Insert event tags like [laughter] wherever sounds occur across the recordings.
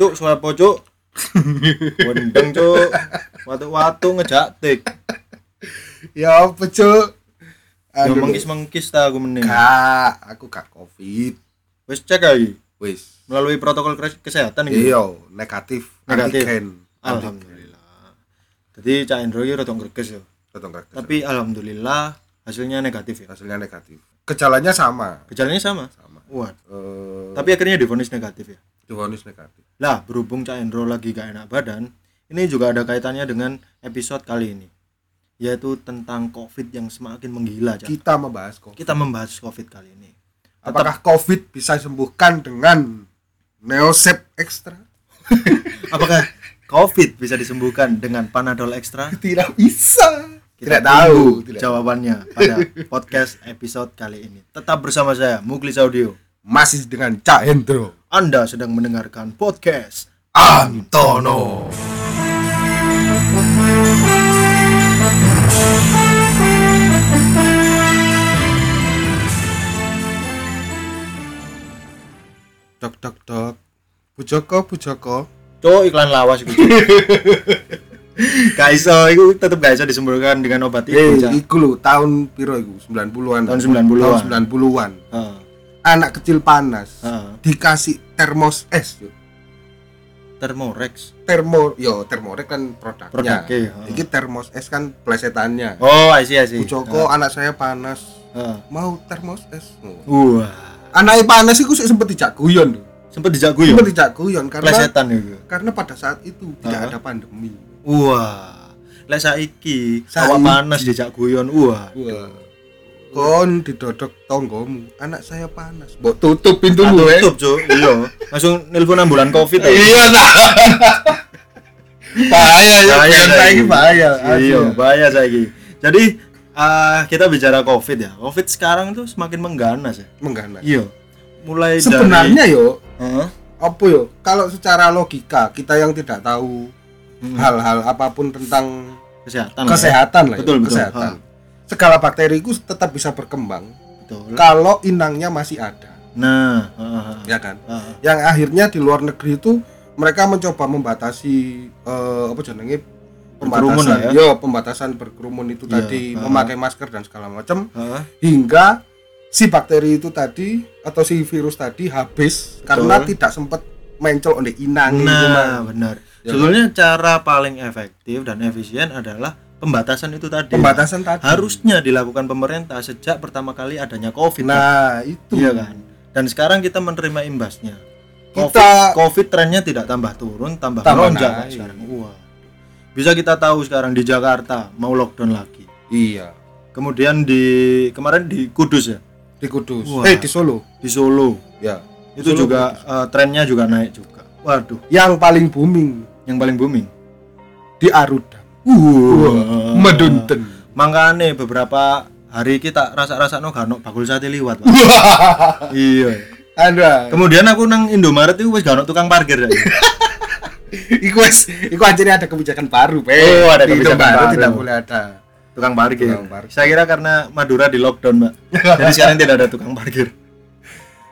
Cuk, swapo cuk. [laughs] Wendeng cuk. Watu-watu ngejak tik. Ya apa, Cuk? Aduh, mengkis-mengkis ta aku meneh. Gak, aku gak covid. Wis cek lagi Wis. melalui protokol kesehatan iki. Iya, negatif, Negatif. antigen. Alhamdulillah. Jadi Cak Endro iki rada greges yo. Datang ke Tapi alhamdulillah hasilnya negatif ya. hasilnya negatif. Gejalanya sama. Gejalanya sama. Sama. Wah, Eh, tapi akhirnya divonis negatif ya. divonis negatif. Lah, berhubung Cak Endro lagi gak enak badan, ini juga ada kaitannya dengan episode kali ini. Yaitu tentang Covid yang semakin menggila, Cak. Kita membahas kok. Kita membahas Covid kali ini. Apakah COVID bisa disembuhkan dengan Neosep Extra? [laughs] Apakah Covid bisa disembuhkan dengan Panadol Extra? [laughs] Tidak bisa. Kita tidak tahu. Tidak. jawabannya pada [laughs] podcast episode kali ini. Tetap bersama saya, Muklis Audio. Masih dengan Cak Hendro. Anda sedang mendengarkan podcast Antono. Dok dok dok. Bu Joko, Bu Joko. Cok iklan lawas gitu. [laughs] gak iso, itu tetep gak iso disembuhkan dengan obat itu. Eh, Cak. iku lho tahun piro iku? 90-an. Tahun 90-an. Tahun 90-an. Heeh. Anak kecil panas. Heeh. Dikasih termos es. Yuk. Thermorex. Termo, yo termorek kan produknya. Produknya, heeh. Iki termos es kan plesetannya. Oh, I see, I see. Bu Joko, anak saya panas. Heeh. Mau termos es. Wah. Anaknya panas iku sempet dijak guyon. Sempet dijak guyon. Sempet dijak guyon karena Plesetan itu. karena pada saat itu tidak ada pandemi. Wah. Lek saiki awak panas dijak guyon. Wah. Wah. Kon didodok tonggomu, anak saya panas. Mbok tutup Ah, pintumu eh. tutup, Cuk. Iya. Langsung nelpon ambulan Covid. aja. Iya nah. bahaya ya, bahaya saiki bahaya. Iya, bahaya saiki. Jadi ah, kita bicara Covid ya. Covid sekarang tuh semakin mengganas ya. Mengganas. Iya. Mulai Sebenarnya yo, dari Heeh. apa yo? Kalau secara logika kita yang tidak tahu Hmm. hal-hal apa pun tentang kesehatan. ya. kesehatan lah, ya, Betul, betul. kesehatan. Segala bakteri itu tetap bisa berkembang Betul. kalau inangnya masih ada, Nah, heeh, ya kan? heeh. Yang akhirnya di luar negeri itu mereka mencoba membatasi eh, apa jenenge pembatasan, ya. yo pembatasan berkerumun itu Iya, tadi ha. memakai masker dan segala macam Heeh. hingga si bakteri itu tadi atau si virus tadi habis karena tidak sempat mencol oleh inang itu, Nah, benar. Ya Sebetulnya cara paling efektif dan efisien adalah pembatasan itu tadi. pembatasan tadi harusnya dilakukan pemerintah sejak pertama kali adanya Covid. Nah itu Iya kan? Dan sekarang kita menerima imbasnya. COVID, Kita- COVID trennya tidak tambah turun, tambah, Tambah melonjak naik. sekarang. Wah. Bisa kita tahu sekarang di Jakarta mau lockdown lagi. iya Kemudian di kemarin di Kudus ya, di Kudus Wah. eh di Solo di Solo. ya Itu Solo, juga eh, trennya juga naik juga. Waduh, yang paling booming yang paling booming. di Arudam Wah. Medunten Makanya beberapa hari kita rasa-rasa no gak ono bakul sate liwat. Iya. ada Kemudian aku nang Indomaret itu wis gak ono tukang parkir ya. Iku wes, iku akhirnya ada kebijakan baru, Pe. Oh, ada kebijakan baru. tidak boleh ada. tukang parkir. Tukang parkir. Saya kira karena Madura di lockdown, Mbak. Jadi sekarang tidak ada tukang parkir.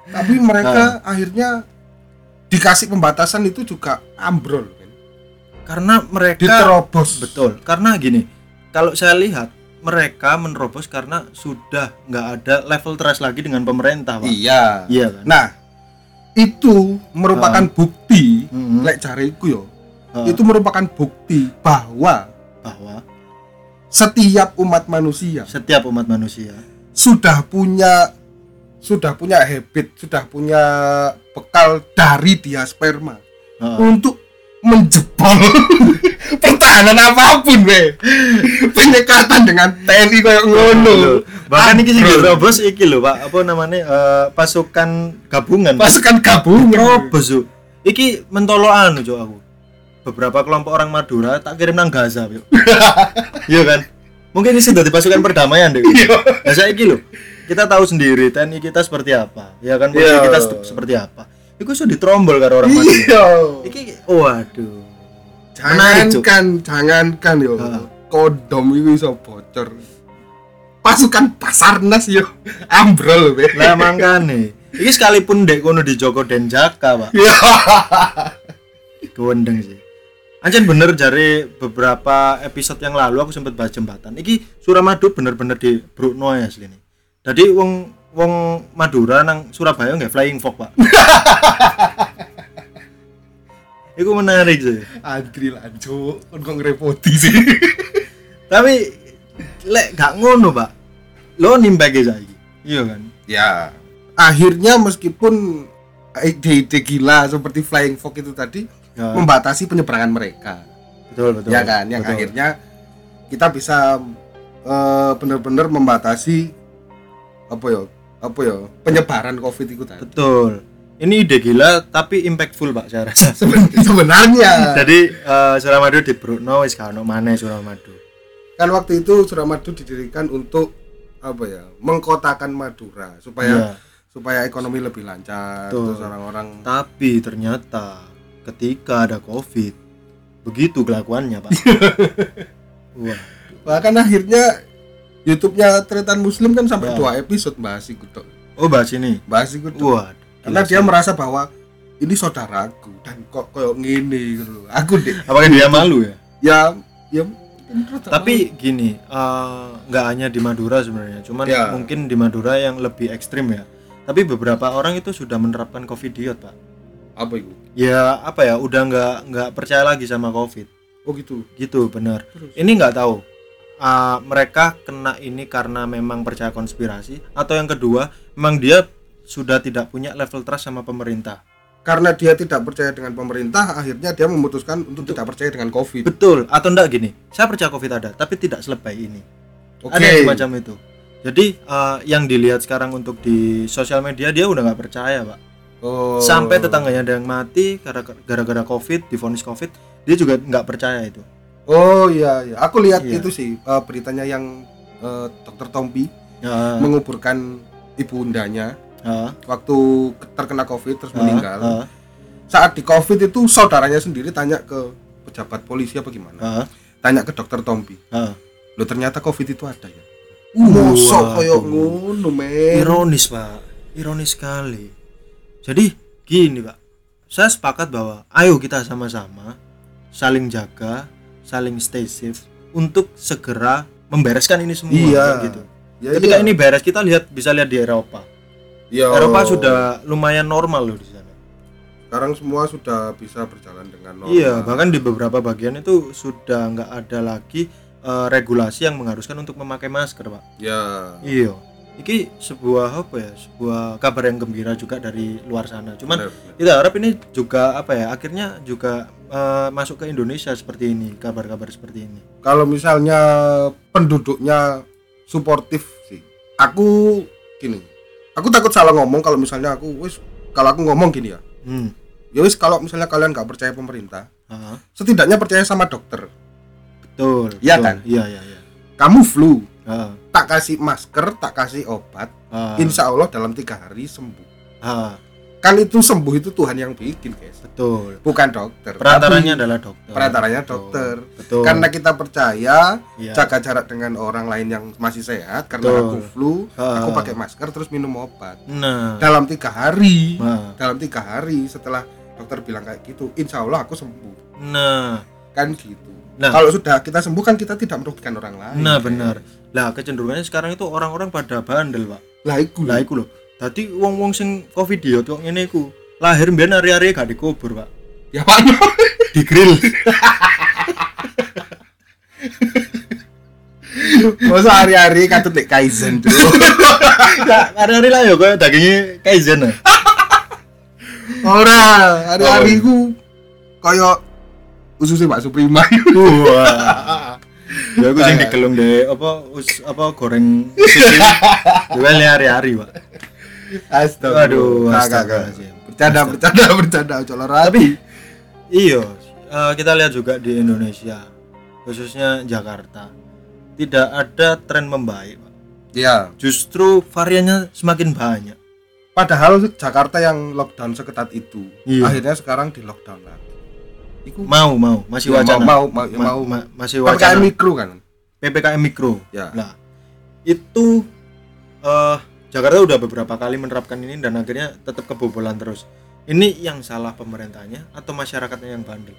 Tapi mereka akhirnya dikasih pembatasan itu juga ambrol. Karena mereka Diterobos. betul. Karena gini, kalau saya lihat mereka menerobos karena sudah nggak ada level trust lagi dengan pemerintah, Pak. Iya. Iya kan? Nah, itu merupakan bukti, Mhm. lek cariku yo. Heeh. Itu merupakan bukti bahwa bahwa setiap umat manusia setiap umat manusia sudah punya sudah punya habit, sudah punya bekal dari dia sperma. Heeh. untuk menjebol [laughs] pertahanan apa pun we penyekatan dengan TNI kayak ngono bahkan iki sing Ambrol. terobos iki lho, Pak. Apa namanya? eh, pasukan gabungan. pasukan gabungan terobos, Cuk. Iki mentolokan Cuk aku. Beberapa kelompok orang Madura tak kirim nang Gaza, Cuk. [laughs] Iya kan? Mungkin ini sudah di pasukan perdamaian deh. Nah, saya iki lho. Kita tahu sendiri TNI kita seperti apa. Ya kan polisi Iya. kita se- seperti apa. Iku sudah ditrombol karo orang Madura. iya Iki waduh. Jangankan jangankan yo kodom itu bisa bocor pasukan Basarnas yo ambrol we Lah mangkane. Iki sekalipun dek kono di Joko Denjaka, Pak. Iya. Gondeng sih. Anjen bener jari beberapa episode yang lalu aku sempat bahas jembatan. Iki Suramadu bener-bener di Brukno ya asli nih. Jadi wong wong Madura nang Surabaya nggak flying fox pak. [laughs] Iku menarik sih. Antri lanjut, kan kok ngerepoti sih. [laughs] Tapi lek gak ngono pak. Lo nimbake saiki. Iya kan. ya, akhirnya meskipun ide-ide gila seperti Flying Fox itu tadi Ya, membatasi penyeberangan mereka, betul betul. ya kan? Yang betul. akhirnya kita bisa eh, benar-benar membatasi apa ya, apa ya, penyebaran COVID itu tadi. Betul. Ini ide gila tapi impactful pak saya rasa. [laughs] Seben- Sebenarnya, Jadi eh, Suramadu di Brukno wis gak ono maneh Suramadu. kan waktu itu Suramadu didirikan untuk apa ya, mengkotakan Madura supaya Iya. supaya ekonomi lebih lancar, Betul. terus orang-orang Tapi ternyata ketika ada Covid begitu kelakuannya pak. [laughs] Wah. bahkan akhirnya YouTube-nya Tretan Muslim kan sampai Ya. dua episode bahas itu Dok. Oh bahas ini. bahas itu Dok. Wah. karena dia merasa bahwa ini saudaraku dan kok koyok ngene gitu aku deh Apakah dia malu ya? ya ya Tapi gini, eh, nggak hanya di Madura sebenarnya, cuman Ya. mungkin di Madura yang lebih ekstrim ya. Tapi beberapa orang itu sudah menerapkan Covid diet pak. apa itu Ya apa ya, udah nggak nggak percaya lagi sama Covid. oh gitu Gitu benar. Terus? Ini nggak tahu. Ah, mereka kena ini karena memang percaya konspirasi atau yang kedua memang dia sudah tidak punya level trust sama pemerintah. karena dia tidak percaya dengan pemerintah akhirnya dia memutuskan untuk tidak percaya dengan covid Betul atau enggak gini? Saya percaya Covid ada, tapi tidak selebay ini. oke Ada yang semacam itu. Jadi eh, yang dilihat sekarang untuk di sosial media dia udah nggak percaya, Pak. oh. Sampai tetangganya ada yang mati gara- gara-gara Covid, divonis Covid, dia juga nggak percaya itu. Oh iya iya. Aku lihat Iya. itu sih eh, beritanya yang eh, dokter Tompi Ya, menguburkan ibundanya ya, waktu terkena covid terus ya, meninggal. ya, saat di covid itu saudaranya sendiri tanya ke pejabat polisi apa gimana? Ya, tanya ke dokter Tompi. Ya. lo ternyata covid itu ada ya? Uh, mosok koyo ngono men. Ironis, Pak. Ironis sekali. Jadi gini, Pak. Saya sepakat bahwa ayo kita sama-sama saling jaga, saling stay safe untuk segera membereskan ini semua Iya. gitu. ya, Ketika iya. ini beres kita lihat bisa lihat di Eropa. Ya, Eropa sudah lumayan normal loh di sana. sekarang semua sudah bisa berjalan dengan normal Iya, bahkan di beberapa bagian itu sudah nggak ada lagi eh, regulasi yang mengharuskan untuk memakai masker, Pak. ya Iya. Iki sebuah apa ya? Sebuah kabar yang gembira juga dari luar sana. Cuman benar, benar. kita harap ini juga apa ya? Akhirnya juga eh, masuk ke Indonesia seperti ini, kabar-kabar seperti ini. kalau misalnya penduduknya suportif sih aku gini aku takut salah ngomong kalau misalnya aku wis kalau aku ngomong gini ya Hmm. ya wis kalau misalnya kalian nggak percaya pemerintah Ah, setidaknya percaya sama dokter betul. Iya kan? Iya, iya, iya. kamu flu Ah, tak kasih masker tak kasih obat ah, insya Allah dalam tiga hari sembuh ah, kan itu sembuh itu Tuhan yang bikin guys betul. bukan dokter Perantaranya Tapi adalah dokter. perantaranya Betul, dokter Betul. karena kita percaya Iya. jaga jarak dengan orang lain yang masih sehat karena Betul. aku flu Ah. aku pakai masker terus minum obat Nah, dalam tiga hari nah, dalam tiga hari setelah dokter bilang kayak gitu insya Allah aku sembuh nah, kan gitu Nah. kalau sudah kita sembuh kan kita tidak merugikan orang lain nah benar. Lah kecenderungannya sekarang itu orang-orang pada bandel, Pak. lah iku Lah iku lho. Dadi wong-wong sing covid dia kok ngene iku. Lahir mbiyen hari-hari gak dikubur, Pak. ya pak [laughs] Di grill. [laughs] masa hari-hari katut dek kaizen tuh [laughs] Nah, hari-hari lah ya koyo dagingnya kaizen. ah. ora hari-hari ku kayak ususnya Pak Suprima Wah. Ya aku sing digelung deh apa us, apa goreng sushi. Juga [laughs] hari-hari, Pak. Astaga. Aduh, astagfirullahaladzim. Bercanda, bercanda, [laughs] bercanda, colora. Tapi iya, eh, kita lihat juga di Indonesia, khususnya Jakarta. Tidak ada tren membaik, Pak. ya, Justru variannya semakin banyak. padahal Jakarta yang lockdown seketat itu, Iya. akhirnya sekarang di lockdown lagi. Iku Mau, mau, masih Ya, wacana. mau, mau, mau, Ma- mau. ma- masih PPKM wacana. mikro kan? PPKM mikro. Ya. Nah, itu eh Jakarta udah beberapa kali menerapkan ini dan akhirnya tetap kebobolan terus. ini yang salah pemerintahnya atau masyarakatnya yang bandel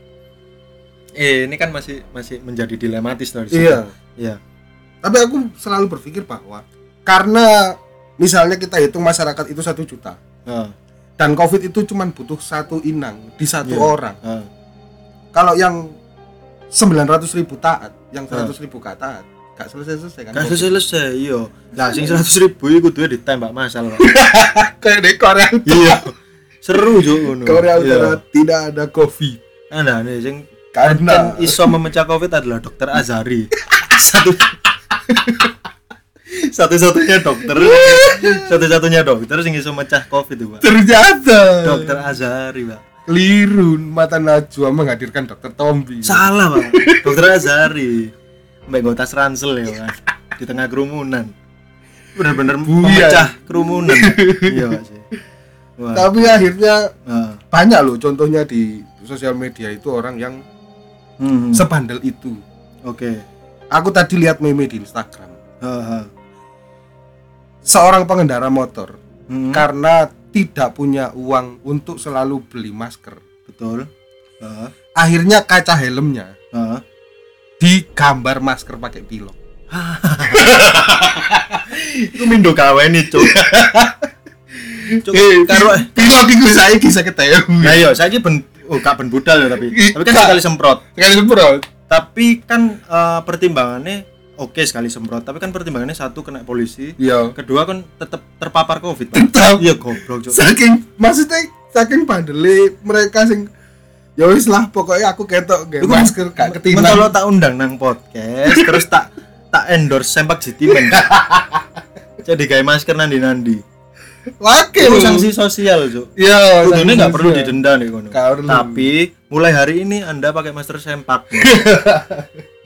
eh ini kan masih masih menjadi dilematis dari. Iya. iya Tapi aku selalu berpikir bahwa karena misalnya kita hitung masyarakat itu satu juta Heeh. dan covid itu cuma butuh satu inang di satu Iya. orang. Heeh. Kalau yang 900 ribu taat, yang Ah. 100 ribu gak taat, gak selesai-selesai kan? Kan selesai iya. Lah sing 100 ribu iku duwe ditembak masal. [laughs] Kayak di Korea, iya. Seru jo ngono. Korea Iya. Utara tidak ada covid. Nah, nih sing karena kan iso memecah covid adalah dokter Azari [laughs] satu satu-satunya dokter. [laughs] Satu-satunya dokter sing iso mecah covid itu pak. Ternyata. Dokter Azari pak keliru mata Najwa menghadirkan dokter Tombi. salah pak [laughs] dokter Azari mbak gue tas ransel ya pak di tengah kerumunan bener-bener Buya. memecah kerumunan iya sih Wah. Tapi akhirnya Ah. banyak loh contohnya di sosial media itu orang yang Hmm. sebandel itu. oke Aku tadi lihat meme di Instagram. Ha, ha. Seorang pengendara motor Hmm. karena tidak punya uang untuk selalu beli masker. betul Ha, Akhirnya kaca helmnya ha. digambar masker pakai pilok. [laughs] itu mindo kawen nih cuk Eh, karo pilok itu saya bisa ketemu. nah iya saya ben oh gak ben budal ya tapi tapi kan sekali semprot Sekali semprot. tapi kan eh, pertimbangannya oke sekali semprot tapi kan pertimbangannya satu kena polisi Iya. kedua kan tetap terpapar covid. Tetap. iya goblok cuk Saking maksudnya saking bandele mereka sing ya wis lah pokoknya aku ketok gak masker gak kalau ketimbang. tak undang nang podcast terus tak tak endorse sempak jitimen [laughs] jadi kayak masker nandi nandi Laki itu sanksi sosial cuk Iya, Kudune sanksi nggak perlu didenda nih kono. Tapi mulai hari ini Anda pakai masker sempak. [laughs]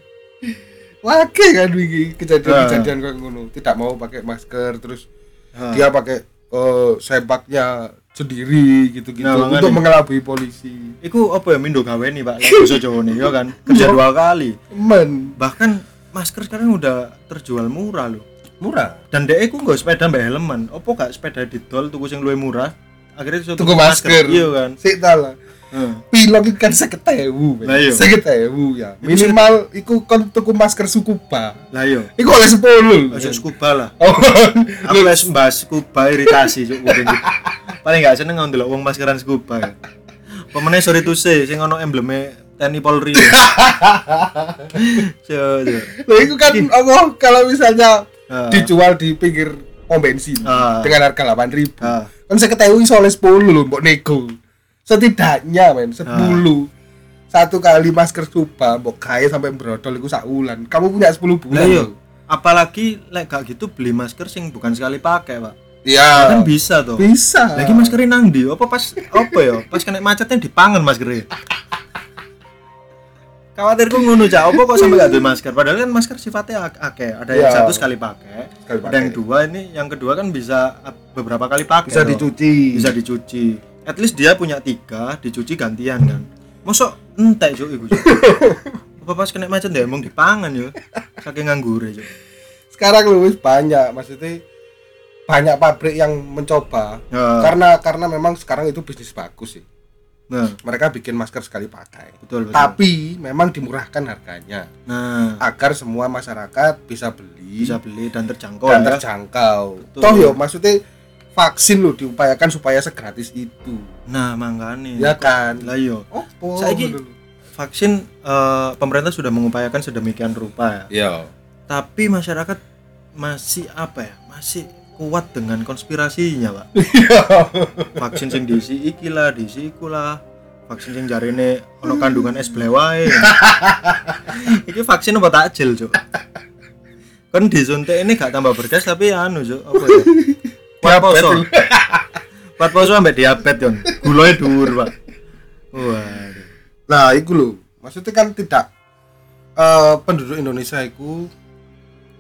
Laki kan iki kejadian-kejadian kayak ngono. Tidak mau pakai masker terus Ha. dia pakai eh, sempaknya sendiri gitu-gitu Nah, untuk mengelabui polisi. Iku apa ya mindo gawe nih Pak? [laughs] Bahasa Jawa nih ya kan. Kerja dua kali. Men, Bahkan masker sekarang udah terjual murah loh. murah. Dan dek iku nggak sepeda mbak helman. Opo gak sepeda didol tuku sing luwih murah? Akhirnya iso Tuku masker. Iya kan. Sik lah. Pilok itu kan seketewu, Lah iya. seketewu ya. Minimal iku kon tuku masker sukuba. Lah yo. Iku oleh 10. Ojo scuba lah. Oh, Aku les mbahas scuba iritasi cuk kuping. Paling gak seneng ndelok wong maskeran scuba ya. Pemene sorry to say sing ono embleme TNI Polri. Cuk, cuk. Loh, itu kan apa kalau misalnya Ah. dijual di pinggir pom bensin Ah. dengan harga 8000 Ah. kan saya ketahui soalnya 10 loh mbok nego setidaknya men 10 satu kali masker supa mbok kaya sampai brodol itu sak wulan kamu punya 10 Lah bulan loh. Apalagi lek gak gitu beli masker sing bukan sekali pakai, Pak. iya Kan bisa tuh. bisa Lagi maskerin nang ndi? Apa pas apa ya? Pas kena macetnya dipangan maskernya. Khawatirku ngono cak, apa kok sampai gak ada masker? Padahal kan masker sifatnya ak- akeh. Ada yang Iya. satu sekali pakai, Sekali ada yang dua ini, yang kedua kan bisa ap- beberapa kali pakai. bisa loh. dicuci Bisa dicuci. At least dia punya tiga, dicuci gantian kan. Mosok entek cuk iku. [laughs] Apa pas kena macet ya emang dipangan yo. Saking nganggure cuk. sekarang lu banyak maksudnya banyak pabrik yang mencoba Ya. karena karena memang sekarang itu bisnis bagus sih Nah, mereka bikin masker sekali pakai betul betul. tapi memang dimurahkan harganya nah, agar semua masyarakat bisa beli bisa beli dan terjangkau dan ya. terjangkau. Betul. Toh yo maksudnya vaksin lo diupayakan supaya segratis itu. Nah, makanya. Ya kan? Lah yo. Opo? Saiki- Vaksin eh, pemerintah sudah mengupayakan sedemikian rupa ya. Iya. Tapi masyarakat masih apa ya? Masih kuat dengan konspirasinya, Pak. [laughs] vaksin sing diisi iki lah, diisi iku lah. Vaksin sing jarine ono kandungan es blewae. [laughs] iki vaksin apa takjil, Cuk? Kan disuntik ini gak tambah berkas tapi anu, Cuk, apa ya? [laughs] Kuat poso. Kuat [laughs] poso sampai diabetes, Yon. Gulanya dhuwur, Pak. Waduh. Nah, itu lo. Maksudnya kan tidak eh, penduduk Indonesia itu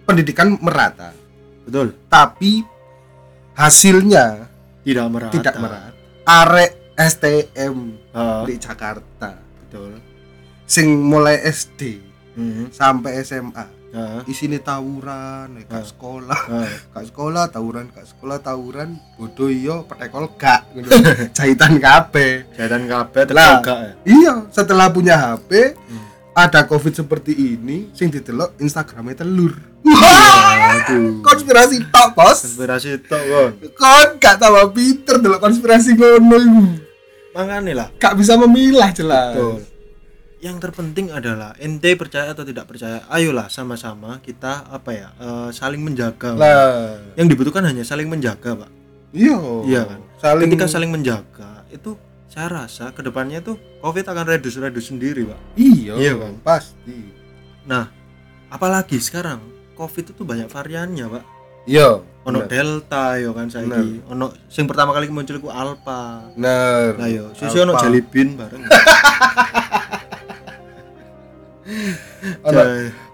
pendidikan merata, Betul. tapi hasilnya Tidak merata. tidak merata. Arek STM Ah, di Jakarta betul. sing mulai SD Hmm. sampai SMA Heeh. isine tawuran nek gak Ah. sekolah Heeh. [laughs] gak sekolah tawuran gak sekolah tawuran bodoh iya petekol gak [laughs] jahitan kabeh Jahitan kabeh Lah. ya. iya setelah punya HP Hmm. ada covid seperti ini sing didelok Instagramnya telur Aduh. [laughs] konspirasi tok bos Konspirasi tok kon. kon gak tambah pinter delok konspirasi ngono Makane lah. gak bisa memilah jelas Betul. Yang terpenting adalah ente percaya atau tidak percaya. Ayolah sama-sama kita apa ya? eh, saling menjaga. lah Yang dibutuhkan hanya saling menjaga, Pak. iya Iya kan? saling Ketika saling menjaga, itu saya rasa ke depannya tuh COVID akan redus-redus sendiri, Pak. iya Iya kan? pasti Nah, apalagi sekarang COVID itu banyak variannya, Pak. iya Ono bener. delta yo kan saiki. Ono sing pertama kali muncul iku alpha. bener Lah yo, susu ono jelly bean bareng. [laughs] ono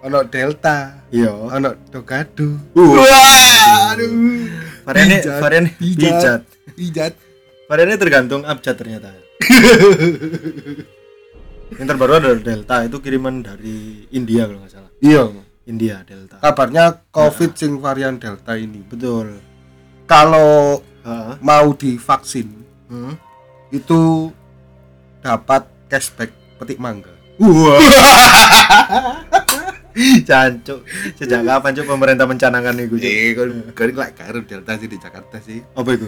ono delta Iya. ono dogado Uh. wah aduh Variannya Pijat, varian pijat. pijat. Variannya tergantung abjad ternyata. Yang terbaru ada delta itu kiriman dari India kalau nggak salah. iya India delta. kabarnya covid sing varian delta ini Betul. kalau mau divaksin Hmm. itu dapat cashback petik mangga Wah. [laughs] Cancuk. Sejak kapan cuk pemerintah mencanangkan itu? Cuk? eh kan kan lek karo delta sih di Jakarta sih Apa itu?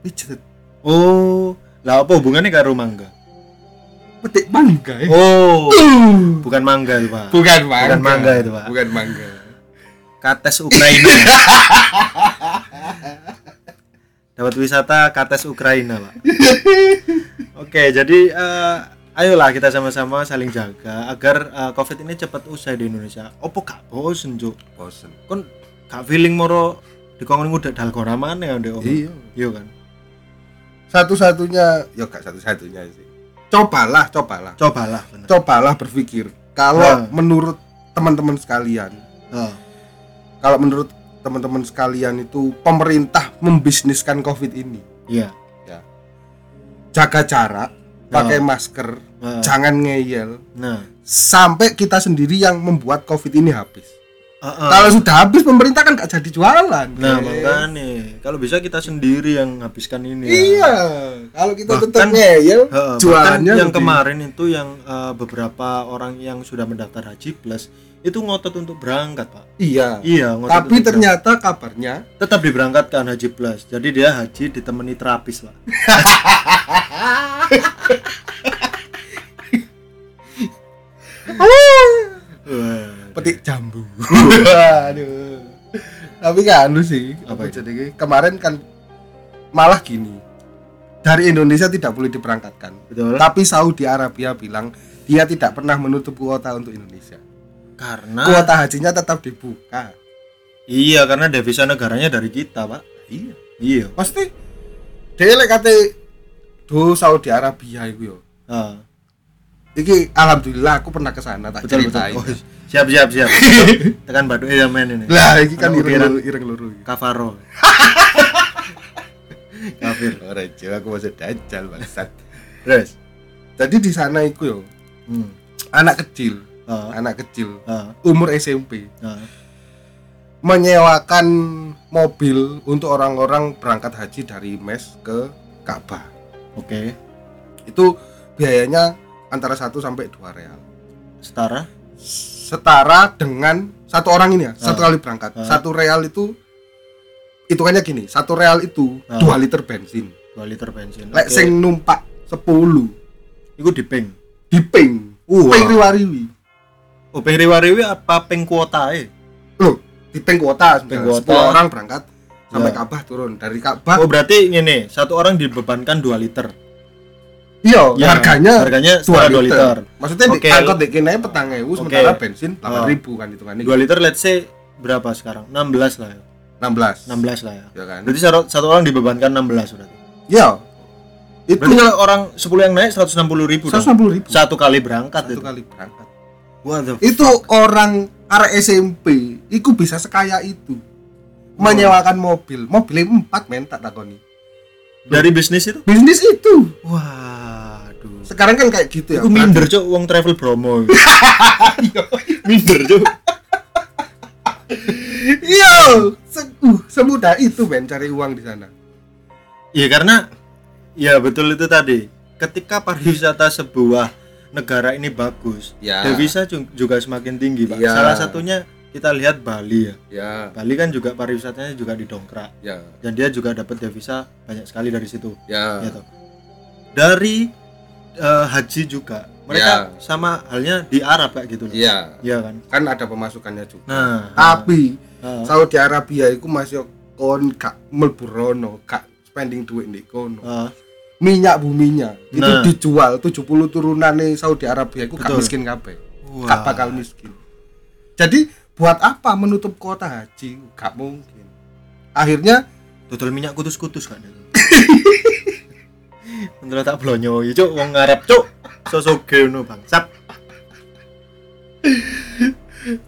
pijet Oh, lah apa hubungannya karo mangga? petik mangga eh. Oh, bukan mangga itu, Pak. bukan mangga Bukan mangga itu, Pak. bukan mangga Kates Ukraina. [laughs] Dapat wisata Kates Ukraina, Pak. [laughs] Oke, jadi eh, ayolah kita sama-sama saling jaga agar eh, Covid ini cepat usai di Indonesia. Opo gak bosen, Cuk? bosen Kon gak feeling moro dikongkon udah dalgona mana ya, iya Iya kan? satu-satunya ya gak satu-satunya sih cobalah cobalah Cobalah bener. cobalah berpikir kalau Nah. menurut teman-teman sekalian Oh, kalau menurut teman-teman sekalian itu pemerintah membisniskan covid ini iya. jaga jarak pakai Nah. masker Nah, jangan ngeyel Nah, sampai kita sendiri yang membuat covid ini habis Heeh. kalau sudah habis pemerintah kan gak jadi jualan Nah, Eh, makanya kalau bisa kita sendiri yang habiskan ini. ya. iya kalau kita tetap Bahkan- ngeyel Heeh, bahkan jualannya yang lebih- kemarin itu yang eh, beberapa orang yang sudah mendaftar haji plus itu ngotot untuk berangkat pak. Iya. Iya ngotot tapi untuk ternyata kabarnya berangkat. tetap diberangkatkan haji plus. Jadi dia haji ditemani terapis pak. [laughs] Petik jambu. Waduh. Tapi kan anu sih Apa apa jadi kemarin kan malah gini. Dari Indonesia tidak boleh diberangkatkan. Betul. Tapi Saudi Arabia bilang dia tidak pernah menutup kuota untuk Indonesia karena kuota hajinya tetap dibuka. Iya karena devisa negaranya dari kita pak. Iya. Iya. Pasti dia lek kate do Saudi Arabia itu yo. Ah, iki alhamdulillah aku pernah ke sana tak betul betul. ceritain. Oh, siap siap siap. [laughs] Tekan batu ya men ini. Lah iki kan ireng ireng iki. kafaro. [laughs] Kafir. Ora Jo, aku masih dajal bangsat. terus? Jadi di sana iku yo hmm. anak kecil, Ah, anak kecil ah, umur SMP ah. menyewakan mobil untuk orang-orang berangkat haji dari Mes ke Ka'bah. oke Itu biayanya antara 1 sampai 2 real. setara Setara dengan satu orang ini ya, satu Ah. kali berangkat. Ah. Satu real itu hitungannya gini, satu real itu. 2 liter bensin. 2 liter bensin Lek Oke. sing numpak 10 iku diping diping. Wah. Ping riwariwi. Oh ping riwariwi apa ping kuota eh Loh, di ping kuota, misalnya kuota. 10 orang berangkat sampai Ya. Ka'bah turun. Dari Ka'bah oh berarti ini satu orang dibebankan 2 liter iya, Ya, harganya harganya 2 setara 2 liter. liter Maksudnya Oke. di angkot dek kene petang ewu sementara bensin 8.000 kan hitungannya. 2 liter let's say berapa sekarang 16 lah ya 16. 16 lah ya Ya kan? berarti satu, satu orang dibebankan 16 berarti Ya. Itu berarti kalau orang 10 yang naik 160 ribu dong 160 ribu satu kali berangkat satu itu kali berangkat. What the Itu orang arek SMP, itu bisa sekaya itu. Menyewakan mobil, mobilnya empat men tak takoni. dari bisnis itu Bisnis itu. waduh Sekarang kan kayak gitu ya. Aku minder cok uang travel promo. [laughs] minder cok. se uh, semudah itu men cari uang di sana. Iya karena ya betul itu tadi. Ketika pariwisata sebuah negara ini bagus, Ya. devisa ju- juga semakin tinggi, Pak. Ya. Salah satunya kita lihat Bali ya. Ya, Bali kan juga pariwisatanya juga didongkrak ya, dan dia juga dapat devisa banyak sekali dari situ. ya. Ya toh. Dari eh, haji juga. Mereka Ya. sama halnya di Arab kayak gitu loh. Iya. Iya kan? Kan ada pemasukannya juga. Nah, Tapi nah, Saudi Arabia itu masih kon gak mlebu rono, gak spending duit di kono. ah, Minyak buminya itu Nah. dijual 70 turunan nih Saudi Arabia itu gak miskin kabeh. Gak bakal miskin. Jadi buat apa menutup kota haji? Gak mungkin. Akhirnya dodol minyak kutus-kutus kan. [laughs] Menurut tak blonyo, ya cuk wong Arab cuk. Sosok ngono bangsat.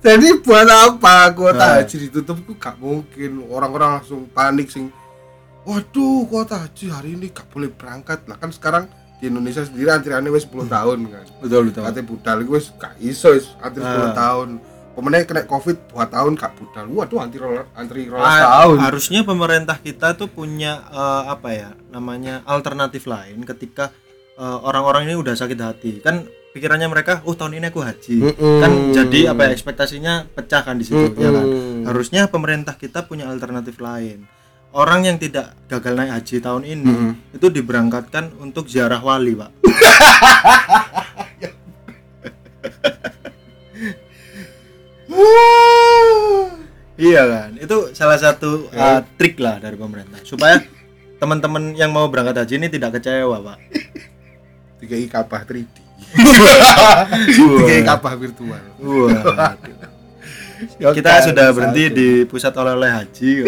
jadi buat apa kota Nah. haji ditutup itu gak mungkin. Orang-orang langsung panik sing Waduh, kota haji hari ini gak boleh berangkat. Lah kan sekarang di Indonesia sendiri antriannya wis 10 tahun kan. Betul betul. Kate budal wis gak iso wis antri 10 Ah. tahun. Pemenang kena Covid 2 tahun gak budal. Waduh antri rola- antri rolas Ah, tahun. harusnya pemerintah kita tuh punya eh, apa ya namanya alternatif lain ketika eh, orang-orang ini udah sakit hati kan pikirannya mereka oh tahun ini aku haji Mm-mm. kan jadi apa ya ekspektasinya pecah kan di situ ya kan harusnya pemerintah kita punya alternatif lain orang yang tidak gagal naik haji tahun ini Mm-mm. itu diberangkatkan untuk ziarah wali pak [laughs] iya kan itu salah satu uh, trik lah dari pemerintah supaya teman-teman yang mau berangkat haji ini tidak kecewa pak Tiga i kabah 3D. Wah. Tiga i kabah virtual. Wah. Ya kita kan, sudah berhenti satu. di pusat oleh-oleh haji [laughs]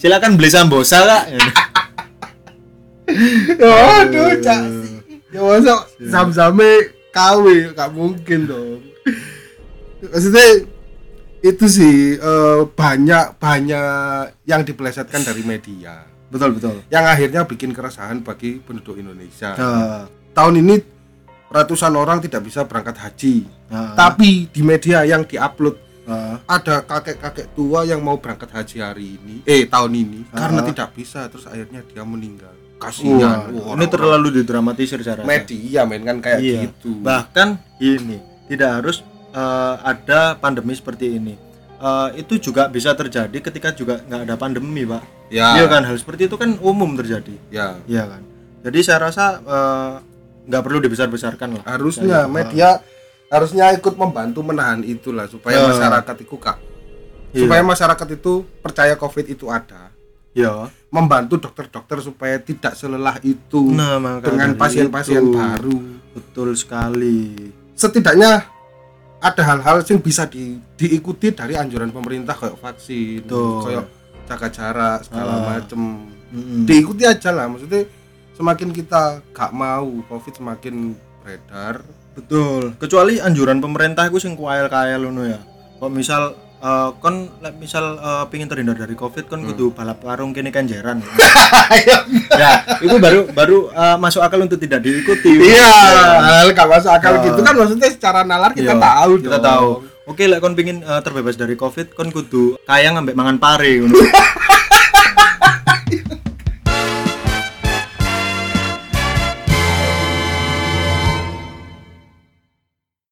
silakan beli sambosa kak [laughs] Aduh, cak. Ya masa sam-same KW gak mungkin dong. Maksudnya itu sih eh, banyak banyak yang dipelesetkan dari media betul betul yang akhirnya bikin keresahan bagi penduduk Indonesia. Ah, Tahun ini ratusan orang tidak bisa berangkat haji. ah, Tapi di media yang diupload ah. ada kakek-kakek tua yang mau berangkat haji hari ini, eh tahun ini Ah. karena tidak bisa terus akhirnya dia meninggal. Kasihan. Wah, ini terlalu didramatisir rasa. media men kan kayak Iya. gitu. Bahkan ini tidak harus eh, ada pandemi seperti ini. Eh, itu juga bisa terjadi ketika juga nggak ada pandemi, Pak. ya, Iya kan, hal seperti itu kan umum terjadi. ya. Iya kan. Jadi saya rasa eh, nggak perlu dibesar-besarkan lah. Harusnya media harusnya ikut membantu menahan itulah supaya Ya. masyarakat itu kak Iya. supaya masyarakat itu percaya covid itu ada Ya. membantu dokter-dokter supaya tidak selelah itu Nah, dengan pasien-pasien baru Betul sekali. setidaknya ada hal-hal yang bisa di- diikuti dari anjuran pemerintah kayak vaksin kayak jaga jarak segala Ah. macem Mm-mm. diikuti aja lah maksudnya semakin kita gak mau covid semakin beredar Betul. Kecuali anjuran pemerintah itu sing kuael-kael ngono ya. Kok misal eh, kon misal eh, pingin terhindar dari Covid kon kudu balap karung kene kenjeran. [laughs] ya, itu baru baru eh, masuk akal untuk tidak diikuti. iya hal gak masuk akal Ah. gitu kan maksudnya secara nalar kita Iya, tahu Kita dong. tahu. Oke, lek kon pingin eh, terbebas dari Covid kon kudu kaya ngambek mangan pare ngono. [laughs]